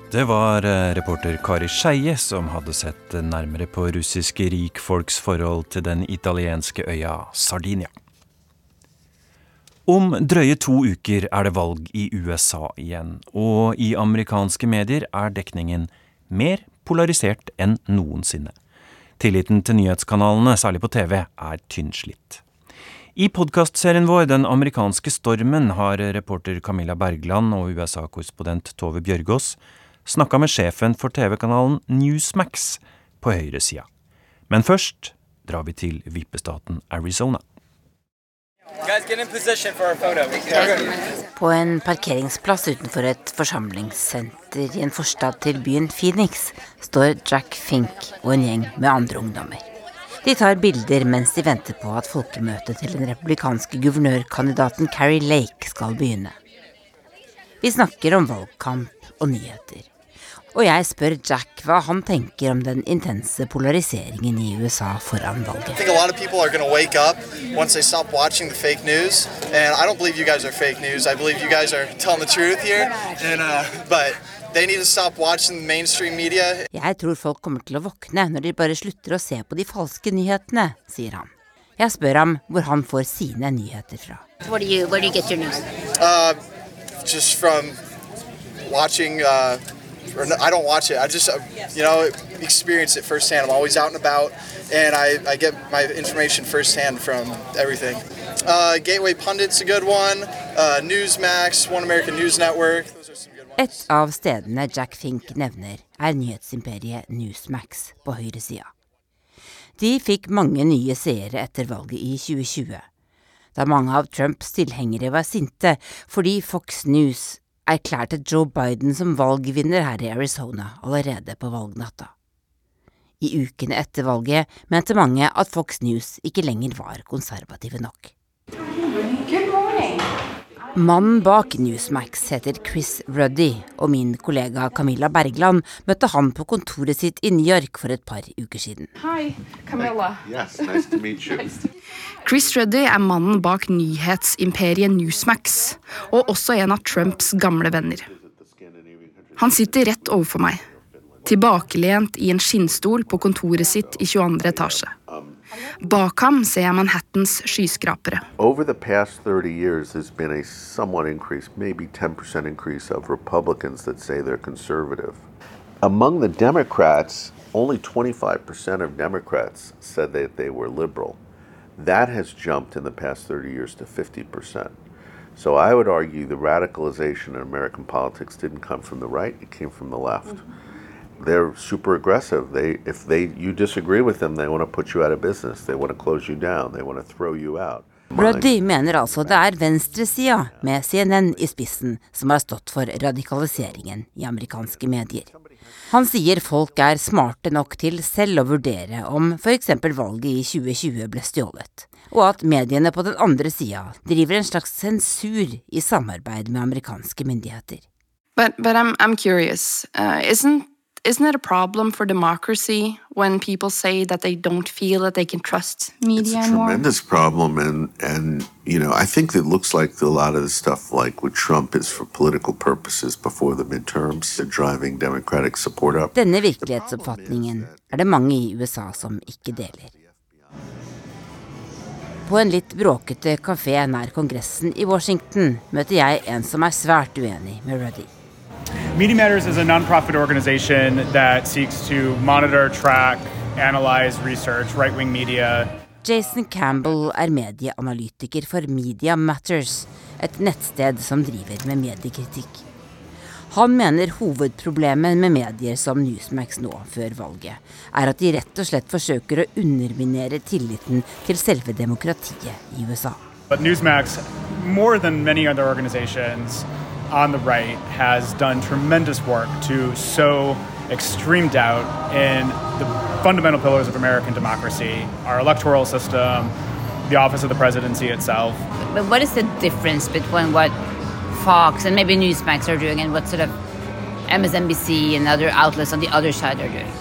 S2: Det var eh, reporter Kari Skeie som hadde sett nærmere på russiske rikfolks forhold til den italienske øya Sardinia. Om drøye to uker er det valg i USA igjen, og i amerikanske medier er dekningen mer polarisert enn noensinne. Tilliten til nyhetskanalene, særlig på TV, er tynnslitt. I podkastserien vår Den amerikanske stormen har reporter Camilla Bergland og USA-korrespondent Tove Bjørgaas snakka med sjefen for TV-kanalen Newsmax på høyresida. Men først drar vi til vippestaten Arizona.
S27: På en parkeringsplass utenfor et forsamlingssenter i en forstad til byen Phoenix står Jack Fink og en gjeng med andre ungdommer. De tar bilder mens de venter på at folkemøtet til den republikanske guvernørkandidaten Carrie Lake skal begynne. Vi snakker om valgkamp og nyheter. Og jeg spør Jack hva han tenker om den intense polariseringen i USA foran valget.
S28: News. Here. And uh.
S27: Jeg tror folk kommer til å våkne når de bare slutter å se på de falske nyhetene, sier han. Jeg spør ham hvor han får sine nyheter fra.
S29: Hvor do you where do you get your news?
S28: Uh, just from watching. Uh, or no, I don't watch it. I just, uh, you know, experience it firsthand. I'm always out and about, and I, I get my information firsthand from everything. Uh, Gateway Pundit's a good one. Uh, Newsmax, One American News Network.
S27: Et av stedene Jack Fink nevner, er nyhetsimperiet Newsmax på høyresida. De fikk mange nye seere etter valget i 2020, da mange av Trumps tilhengere var sinte fordi Fox News erklærte Joe Biden som valgvinner her i Arizona allerede på valgnatta. I ukene etter valget mente mange at Fox News ikke lenger var konservative nok. Mannen bak Newsmax heter Chris Ruddy, og min kollega Camilla Bergland møtte han på kontoret sitt i New York for et par uker siden.
S30: Hi, Camilla.
S31: Yes, nice to meet you.
S30: Chris Ruddy er mannen bak nyhetsimperiet Newsmax, og også en av Trumps gamle venner. Han sitter rett overfor meg, tilbakelent i en skinnstol på kontoret sitt i 22. etasje. Bak ham ser jeg Manhattans skyskrapere.
S32: Over the past 30 years, there's been a somewhat increase, maybe 10% increase of Republicans that say they're conservative. Among the Democrats, only 25% of Democrats said that they were liberal. That has jumped in the past 30 years to 50%. So I would argue the radicalization in American politics didn't come from the right, it came from the left. They're super aggressive. They, if they, you disagree with them, they want to put you out of business. They want to close you down. They want to throw you out.
S27: Ruddy mener altså det er venstresida, med CNN i spissen, som har stått for radikaliseringen i amerikanske medier. Han sier folk er smarte nok til selv å vurdere om f.eks. valget i 2020 ble stjålet, og at mediene på den andre sida driver en slags sensur i samarbeid med amerikanske myndigheter.
S30: But, but I'm, I'm curious. Uh, isn't isn't it a problem for democracy when people say that they don't feel that they can trust media anymore?
S32: Tremendous problem, and and you know I think it looks like a lot of the stuff like with Trump is for political purposes before the midterms. They're driving Democratic support up.
S27: Denne virkelighetsoppfatningen er det mange i USA som ikke deler. På en litt bråkete kafé nær Kongressen i Washington møter jeg en som er svært uenig med Ruddy.
S23: Media Matters is a nonprofit organization that seeks to monitor, track, analyze, research right wing media.
S27: Jason Campbell er medieanalytiker for Media Matters, et nettsted som driver med mediekritikk. Han mener hovedproblemet med medier som Newsmax nå, før valget, er at de rett og slett forsøker å underminere tilliten til selve demokratiet i USA.
S23: But Newsmax, more than many other organizations, on the right has done tremendous work to sow extreme doubt in the fundamental pillars of American democracy, our electoral system, the office of the presidency itself.
S29: But what is the difference between what Fox and maybe Newsmax are doing and what sort of MSNBC and other outlets on the other side are doing?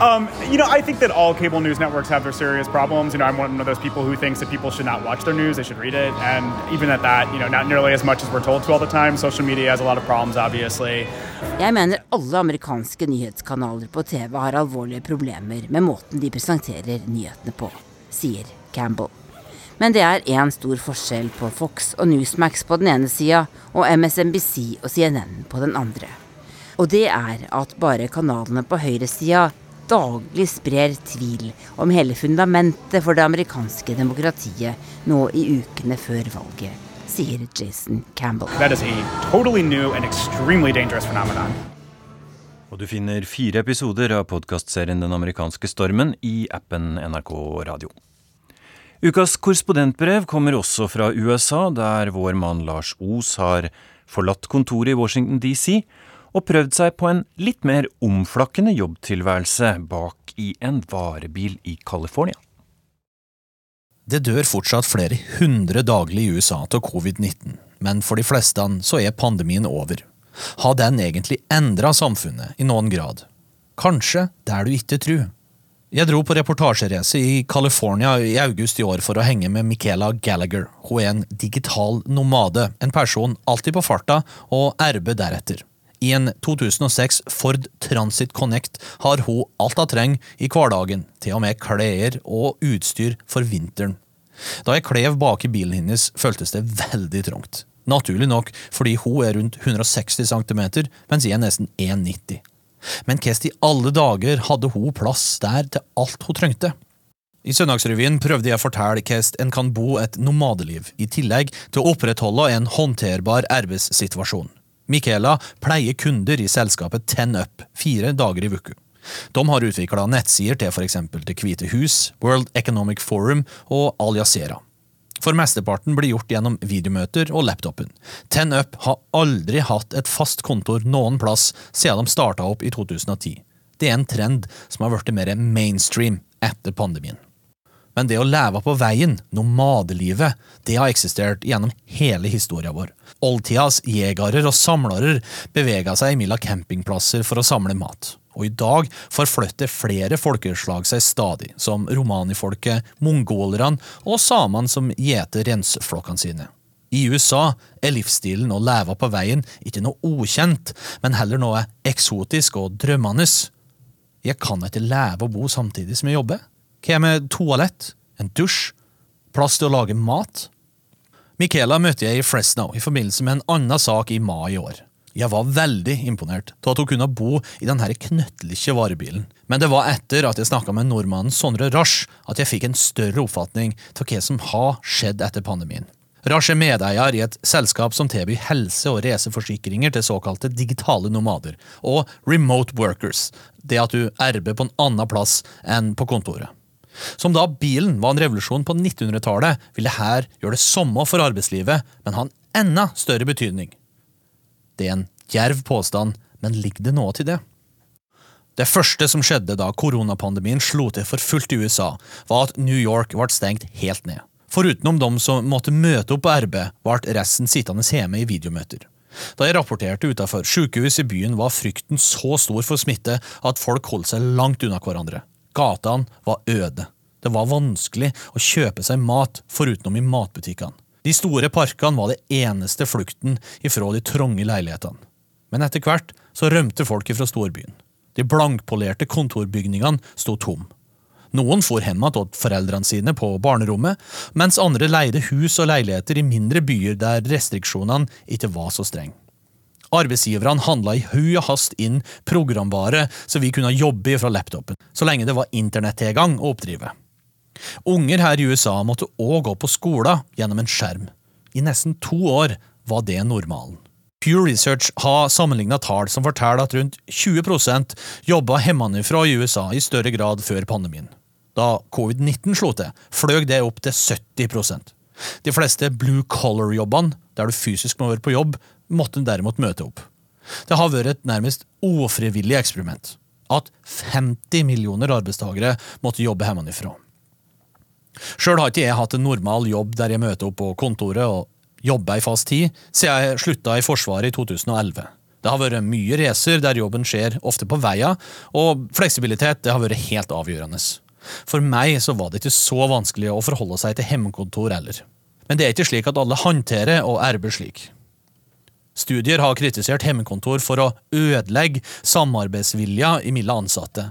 S23: Um, you know, I think that all cable news networks have their serious problems. You know, I'm one of those people who thinks that people should not watch their news; they should read it. And even at that, you know, not nearly as much as we're told to all the time. Social media has a lot of problems, obviously.
S27: Jeg mener alle amerikanske nyhetskanaler på TV har alvorlige problemer med måten de presenterer nyhetene på, sier Campbell. Men det er én stor forskjell på Fox og Newsmax på den ene sida og MSNBC og CNN på den andre. Og det er at bare kanalene på høyresida daglig sprer tvil om hele fundamentet for det amerikanske demokratiet nå i ukene før valget, sier Jason Campbell.
S23: That is a totally new and extremely dangerous phenomenon.
S2: Og du finner fire episoder av podkastserien Den amerikanske stormen i appen NRK Radio. Ukas korrespondentbrev kommer også fra USA, der vår mann Lars Os har forlatt kontoret i Washington DC og prøvd seg på en litt mer omflakkende jobbtilværelse bak i en varebil i California.
S33: Det dør fortsatt flere hundre daglig i USA av covid-19,
S34: men for de fleste så er pandemien over. Har den egentlig endra samfunnet i noen grad? Kanskje der du ikke tror. Jeg dro på reportasjereise i California i august i år for å henge med Michaela Gallagher. Hun er en digital nomade, en person alltid på farta og erbe deretter. I en 2006 Ford Transit Connect har hun alt hun trenger i hverdagen, til og med klær og utstyr for vinteren. Da jeg klev bak i bilen hennes, føltes det veldig trangt. Naturlig nok fordi hun er rundt 160 cm, mens jeg er nesten 1,90. Men hvordan i alle dager hadde hun plass der til alt hun trengte? I Søndagsrevyen prøvde jeg å fortelle hvordan en kan bo et nomadeliv, i tillegg til å opprettholde en håndterbar arbeidssituasjon. Michaela pleier kunder i selskapet TenUp fire dager i uka. De har utvikla nettsider til f.eks. Det hvite hus, World Economic Forum og Al Jazeera. For mesteparten blir gjort gjennom videomøter og laptopen. TenUp har aldri hatt et fast kontor noen plass siden de starta opp i 2010. Det er en trend som har blitt mer mainstream etter pandemien. Men det å leve på veien, nomadelivet, det har eksistert gjennom hele historien vår. Oldtidas jegere og samlere bevega seg mellom campingplasser for å samle mat og i dag forflytter flere folkeslag seg stadig, som romanifolket, mongolerne og samene som gjeter renseflokkene sine. I USA er livsstilen å leve på veien ikke noe ukjent, men heller noe eksotisk og drømmende. Jeg kan ikke leve og bo samtidig som jeg jobber. Hva med toalett, en dusj, plass til å lage mat? Michaela møtte jeg i Fresno i forbindelse med en annen sak i mai i år. Jeg var veldig imponert av at hun kunne bo i denne knøttlige varebilen. Men det var etter at jeg snakka med nordmannen Sondre Rasch at jeg fikk en større oppfatning av hva som har skjedd etter pandemien. Rasch er medeier i et selskap som tilbyr helse- og reiseforsikringer til såkalte digitale nomader, og remote workers, det at du erber på en annen plass enn på kontoret. Som da bilen var en revolusjon på 1900-tallet, ville her gjøre det samme for arbeidslivet, men ha en enda større betydning. Det er en djerv påstand, men ligger det noe til det? Det første som skjedde da koronapandemien slo til for fullt i USA, var at New York ble stengt helt ned. Forutenom de som måtte møte opp på RB, ble resten sittende hjemme i videomøter. Da jeg rapporterte utenfor sykehus i byen, var frykten så stor for smitte at folk holdt seg langt unna hverandre. Gatene var øde. Det var vanskelig å kjøpe seg mat, forutenom i matbutikkene. De store parkene var det eneste flukten ifra de trange leilighetene. Men etter hvert så rømte folk ifra storbyen. De blankpolerte kontorbygningene sto tom. Noen for hjem til foreldrene sine på barnerommet, mens andre leide hus og leiligheter i mindre byer der restriksjonene ikke var så strenge. Arbeidsgiverne handla i hui og hast inn programvare så vi kunne jobbe fra laptopen, så lenge det var internettilgang å oppdrive. Unger her i USA måtte òg gå på skolen gjennom en skjerm. I nesten to år var det normalen. Pew Research har sammenligna tall som forteller at rundt 20% jobba hjemmefra i USA i større grad før pandemien. Da covid-19 slo til, fløy det opp til 70% De fleste blue collar-jobbene, der du fysisk må være på jobb, måtte derimot møte opp. Det har vært et nærmest ufrivillig eksperiment. At 50 millioner arbeidstakere måtte jobbe hjemmefra. Sjøl har ikke jeg hatt en normal jobb der jeg møter opp på kontoret og jobber i fast tid, siden jeg slutta i Forsvaret i 2011. Det har vært mye racer der jobben skjer ofte på veia, og fleksibilitet har vært helt avgjørende. For meg var det ikke så vanskelig å forholde seg til hjemmekontor heller. Men det er ikke slik at alle håndterer og erber slik. Studier har kritisert hjemmekontor for å ødelegge samarbeidsvilja mellom ansatte,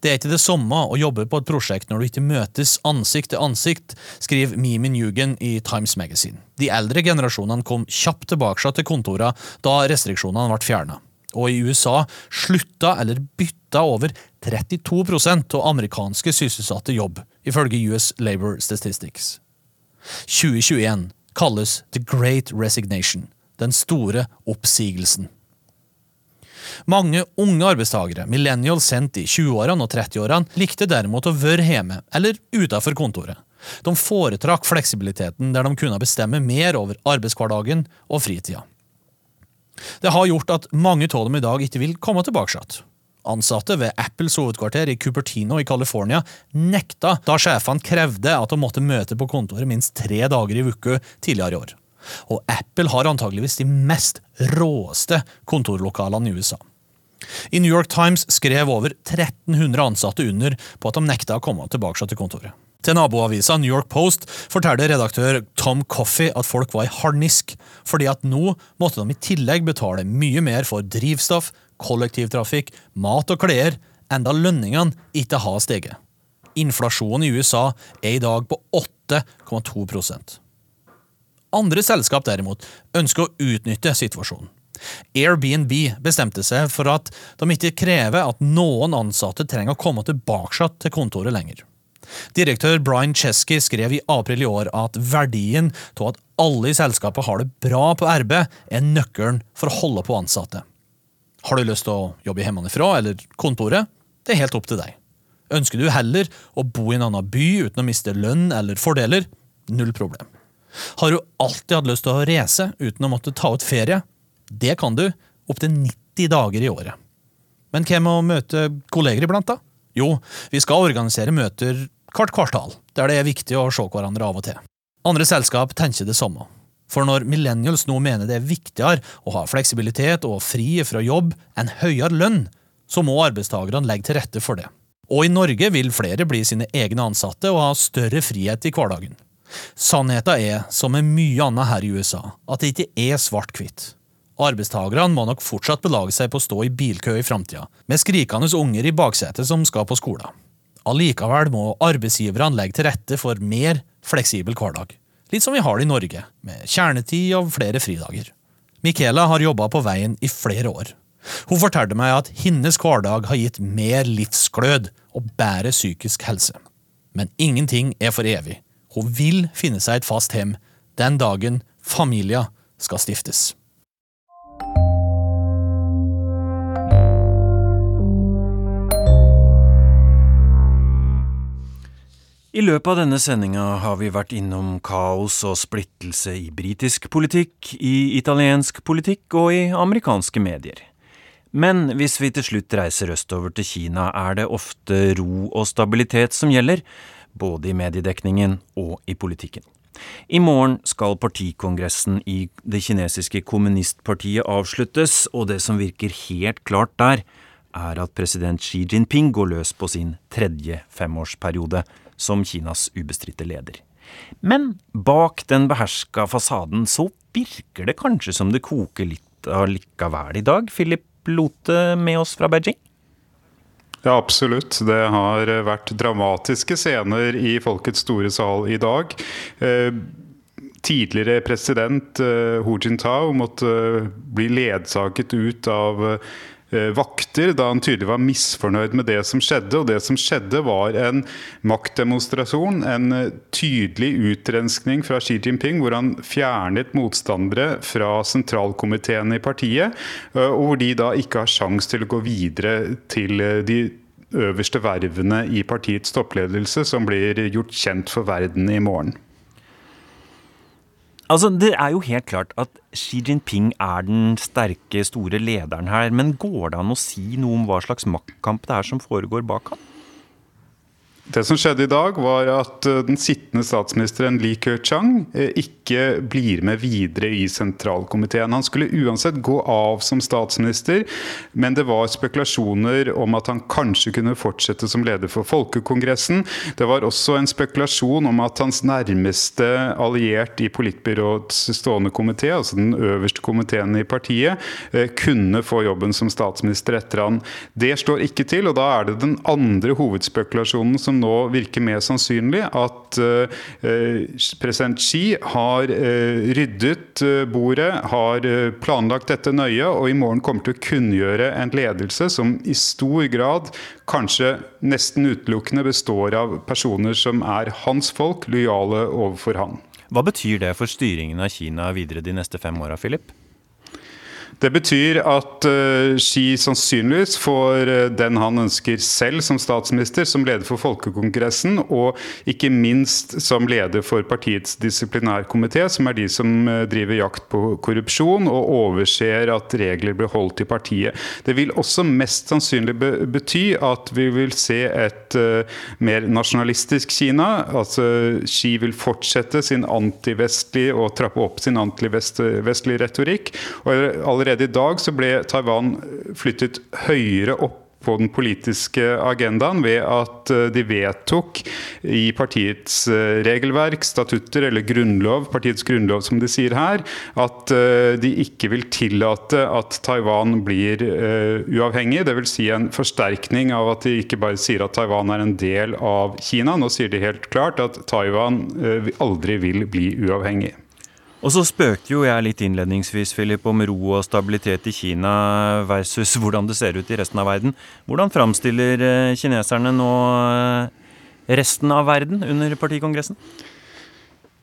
S34: det er ikke det samme å jobbe på et prosjekt når du ikke møtes ansikt til ansikt, skriver Mimi Newgen i Times Magazine. De eldre generasjonene kom kjapt tilbake til kontorene da restriksjonene ble fjerna. Og i USA slutta eller bytta over 32% av amerikanske sysselsatte jobb, ifølge US Labor Statistics. 2021 kalles The Great Resignation, den store oppsigelsen. Mange unge arbeidstakere, millennials sendt i 20-årene og 30-årene, likte derimot å være hjemme eller utenfor kontoret. De foretrakk fleksibiliteten der de kunne bestemme mer over arbeidshverdagen og fritida. Det har gjort at mange av dem i dag ikke vil komme tilbake igjen. Ansatte ved Apples hovedkvarter i Cupertino i California nekta da sjefene krevde at de måtte møte på kontoret minst tre dager i uka tidligere i år. Og Apple har antageligvis de mest råeste kontorlokalene i USA. I New York Times skrev over 1300 ansatte under på at de nekta å komme tilbake til kontoret. Til naboavisa New York Post forteller redaktør Tom Coffey at folk var i harnisk, fordi at nå måtte de i tillegg betale mye mer for drivstoff, kollektivtrafikk, mat og klær, enda lønningene ikke har steget. Inflasjonen i USA er i dag på 8,2 Andre selskap derimot ønsker å utnytte situasjonen. Airbnb bestemte seg for at de ikke krever at noen ansatte trenger å komme tilbake til kontoret lenger. Direktør Brian Chesky skrev i april i år at verdien av at alle i selskapet har det bra på RB, er nøkkelen for å holde på ansatte. Har du lyst til å jobbe hjemmefra eller kontoret? Det er helt opp til deg. Ønsker du heller å bo i en annen by uten å miste lønn eller fordeler? Null problem. Har du alltid hatt lyst til å reise uten å måtte ta ut ferie? Det kan du, opptil 90 dager i året. Men hvem å møte kolleger iblant, da? Jo, vi skal organisere møter hvert kvartal, der det er viktig å se hverandre av og til. Andre selskap tenker det samme. For når millennials nå mener det er viktigere å ha fleksibilitet og fri fra jobb enn høyere lønn, så må arbeidstakerne legge til rette for det. Og i Norge vil flere bli sine egne ansatte og ha større frihet i hverdagen. Sannheten er, som med mye annet her i USA, at det ikke er svart-hvitt. Arbeidstakerne må nok fortsatt belage seg på å stå i bilkø i framtida, med skrikende unger i baksetet som skal på skolen. Allikevel må arbeidsgiverne legge til rette for mer fleksibel hverdag. Litt som vi har det i Norge, med kjernetid og flere fridager. Michaela har jobba på veien i flere år. Hun fortalte meg at hennes hverdag har gitt mer livsglød og bedre psykisk helse. Men ingenting er for evig. Hun vil finne seg et fast hjem den dagen familia skal stiftes.
S2: I løpet av denne sendinga har vi vært innom kaos og splittelse i britisk politikk, i italiensk politikk og i amerikanske medier. Men hvis vi til slutt reiser østover til Kina, er det ofte ro og stabilitet som gjelder, både i mediedekningen og i politikken. I morgen skal partikongressen i det kinesiske kommunistpartiet avsluttes, og det som virker helt klart der, er at president Xi Jinping går løs på sin tredje femårsperiode som Kinas ubestridte leder. Men bak den beherska fasaden så virker det kanskje som det koker litt allikevel i dag. Philip Lote med oss fra Beijing?
S35: Ja, absolutt. Det har vært dramatiske scener i Folkets store sal i dag. Eh, tidligere president eh, Hu Jintao måtte bli ledsaget ut av Eh, vakter da han tydelig var misfornøyd med det som skjedde. Og det som skjedde, var en maktdemonstrasjon, en eh, tydelig utrenskning fra Xi Jinping, hvor han fjernet motstandere fra sentralkomiteen i partiet, eh, og hvor de da ikke har sjans til å gå videre til de øverste vervene i partiets toppledelse, som blir gjort kjent for verden i morgen.
S2: Altså, Det er jo helt klart at Xi Jinping er den sterke, store lederen her. Men går det an å si noe om hva slags maktkamp det er som foregår bak ham?
S35: Det som skjedde i dag, var at eh, den sittende statsministeren Li Keqiang eh, ikke blir med videre i sentralkomiteen. Han skulle uansett gå av som statsminister, men det var spekulasjoner om at han kanskje kunne fortsette som leder for Folkekongressen. Det var også en spekulasjon om at hans nærmeste alliert i politbyråets stående komité, altså den øverste komiteen i partiet, eh, kunne få jobben som statsminister etter han. Det står ikke til, og da er det den andre hovedspekulasjonen som nå virker mer sannsynlig at eh, president Xi har eh, ryddet eh, bordet, har planlagt dette nøye, og i morgen kommer til å kunngjøre en ledelse som i stor grad, kanskje nesten utelukkende, består av personer som er hans folk, lojale overfor han.
S2: Hva betyr det for styringen av Kina videre de neste fem åra, Philip?
S35: Det betyr at uh, Xi sannsynligvis får uh, den han ønsker selv som statsminister, som leder for Folkekongressen, og ikke minst som leder for partiets disiplinærkomité, som er de som uh, driver jakt på korrupsjon og overser at regler blir holdt i partiet. Det vil også mest sannsynlig be bety at vi vil se et mer nasjonalistisk Kina. altså Xi vil fortsette sin antivestlige og trappe opp sin antivestlige retorikk. og allerede allerede i dag så ble Taiwan flyttet høyere opp på den politiske agendaen ved at eh, de vedtok i partiets eh, regelverk, statutter eller grunnlov, partiets grunnlov som de sier her, at eh, de ikke vil tillate at Taiwan blir uavhengig. Dvs. Si en forsterkning av at de ikke bare sier at Taiwan er en del av Kina. Nå sier de helt klart at Taiwan aldri vil bli uavhengig.
S2: Og så spøkte jo jeg litt innledningsvis Philip, om ro og stabilitet i Kina versus hvordan det ser ut i resten av verden. Hvordan framstiller eh, kineserne nå eh, resten av verden under partikongressen?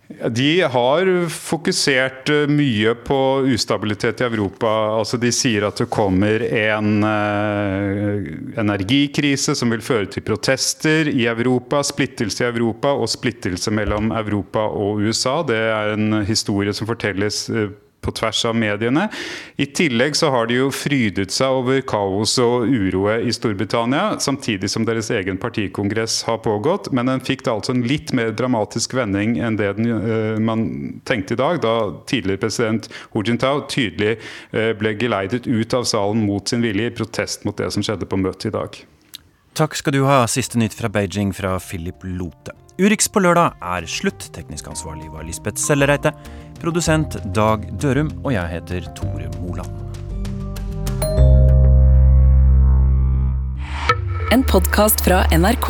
S35: De har fokusert eh, mye på ustabilitet i Europa. Altså de sier at det kommer en uh, energikrise som vil føre til protester i Europa, splittelse i Europa og splittelse mellom Europa og USA. Det er en historie som fortelles uh, på tvers av mediene. I tillegg så har de jo frydet seg over kaos og uroet i Storbritannia, samtidig som deres egen partikongress har pågått. Men den fikk da altså en litt mer dramatisk vending enn det den, uh, man tenkte i dag, da tidligere president Hu Jintao tydelig uh, ble geleidet ut av salen mot sin vilje i protest mot det som skjedde på møtet i dag.
S2: Takk skal du ha. Siste nytt fra Beijing fra Philip Lote. Urix på lørdag er slutt. Teknisk ansvarlig var Lisbeth Sellereite. Produsent Dag Dørum. Og jeg heter Tore Moland.
S36: En podkast fra NRK.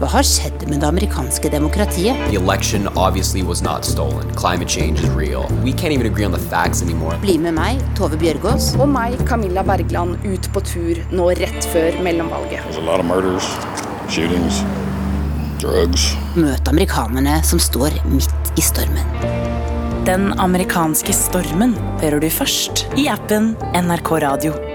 S27: Hva har skjedd med det amerikanske demokratiet?
S37: The election obviously was not stolen. Climate change is real. We can't even agree on the.
S27: Bli med meg, Tove Bjørgaas.
S30: Og meg, Camilla Bergland, ut på tur nå rett før mellomvalget.
S27: Møt amerikanerne som står midt i stormen.
S36: Den amerikanske stormen hører du først i appen NRK Radio.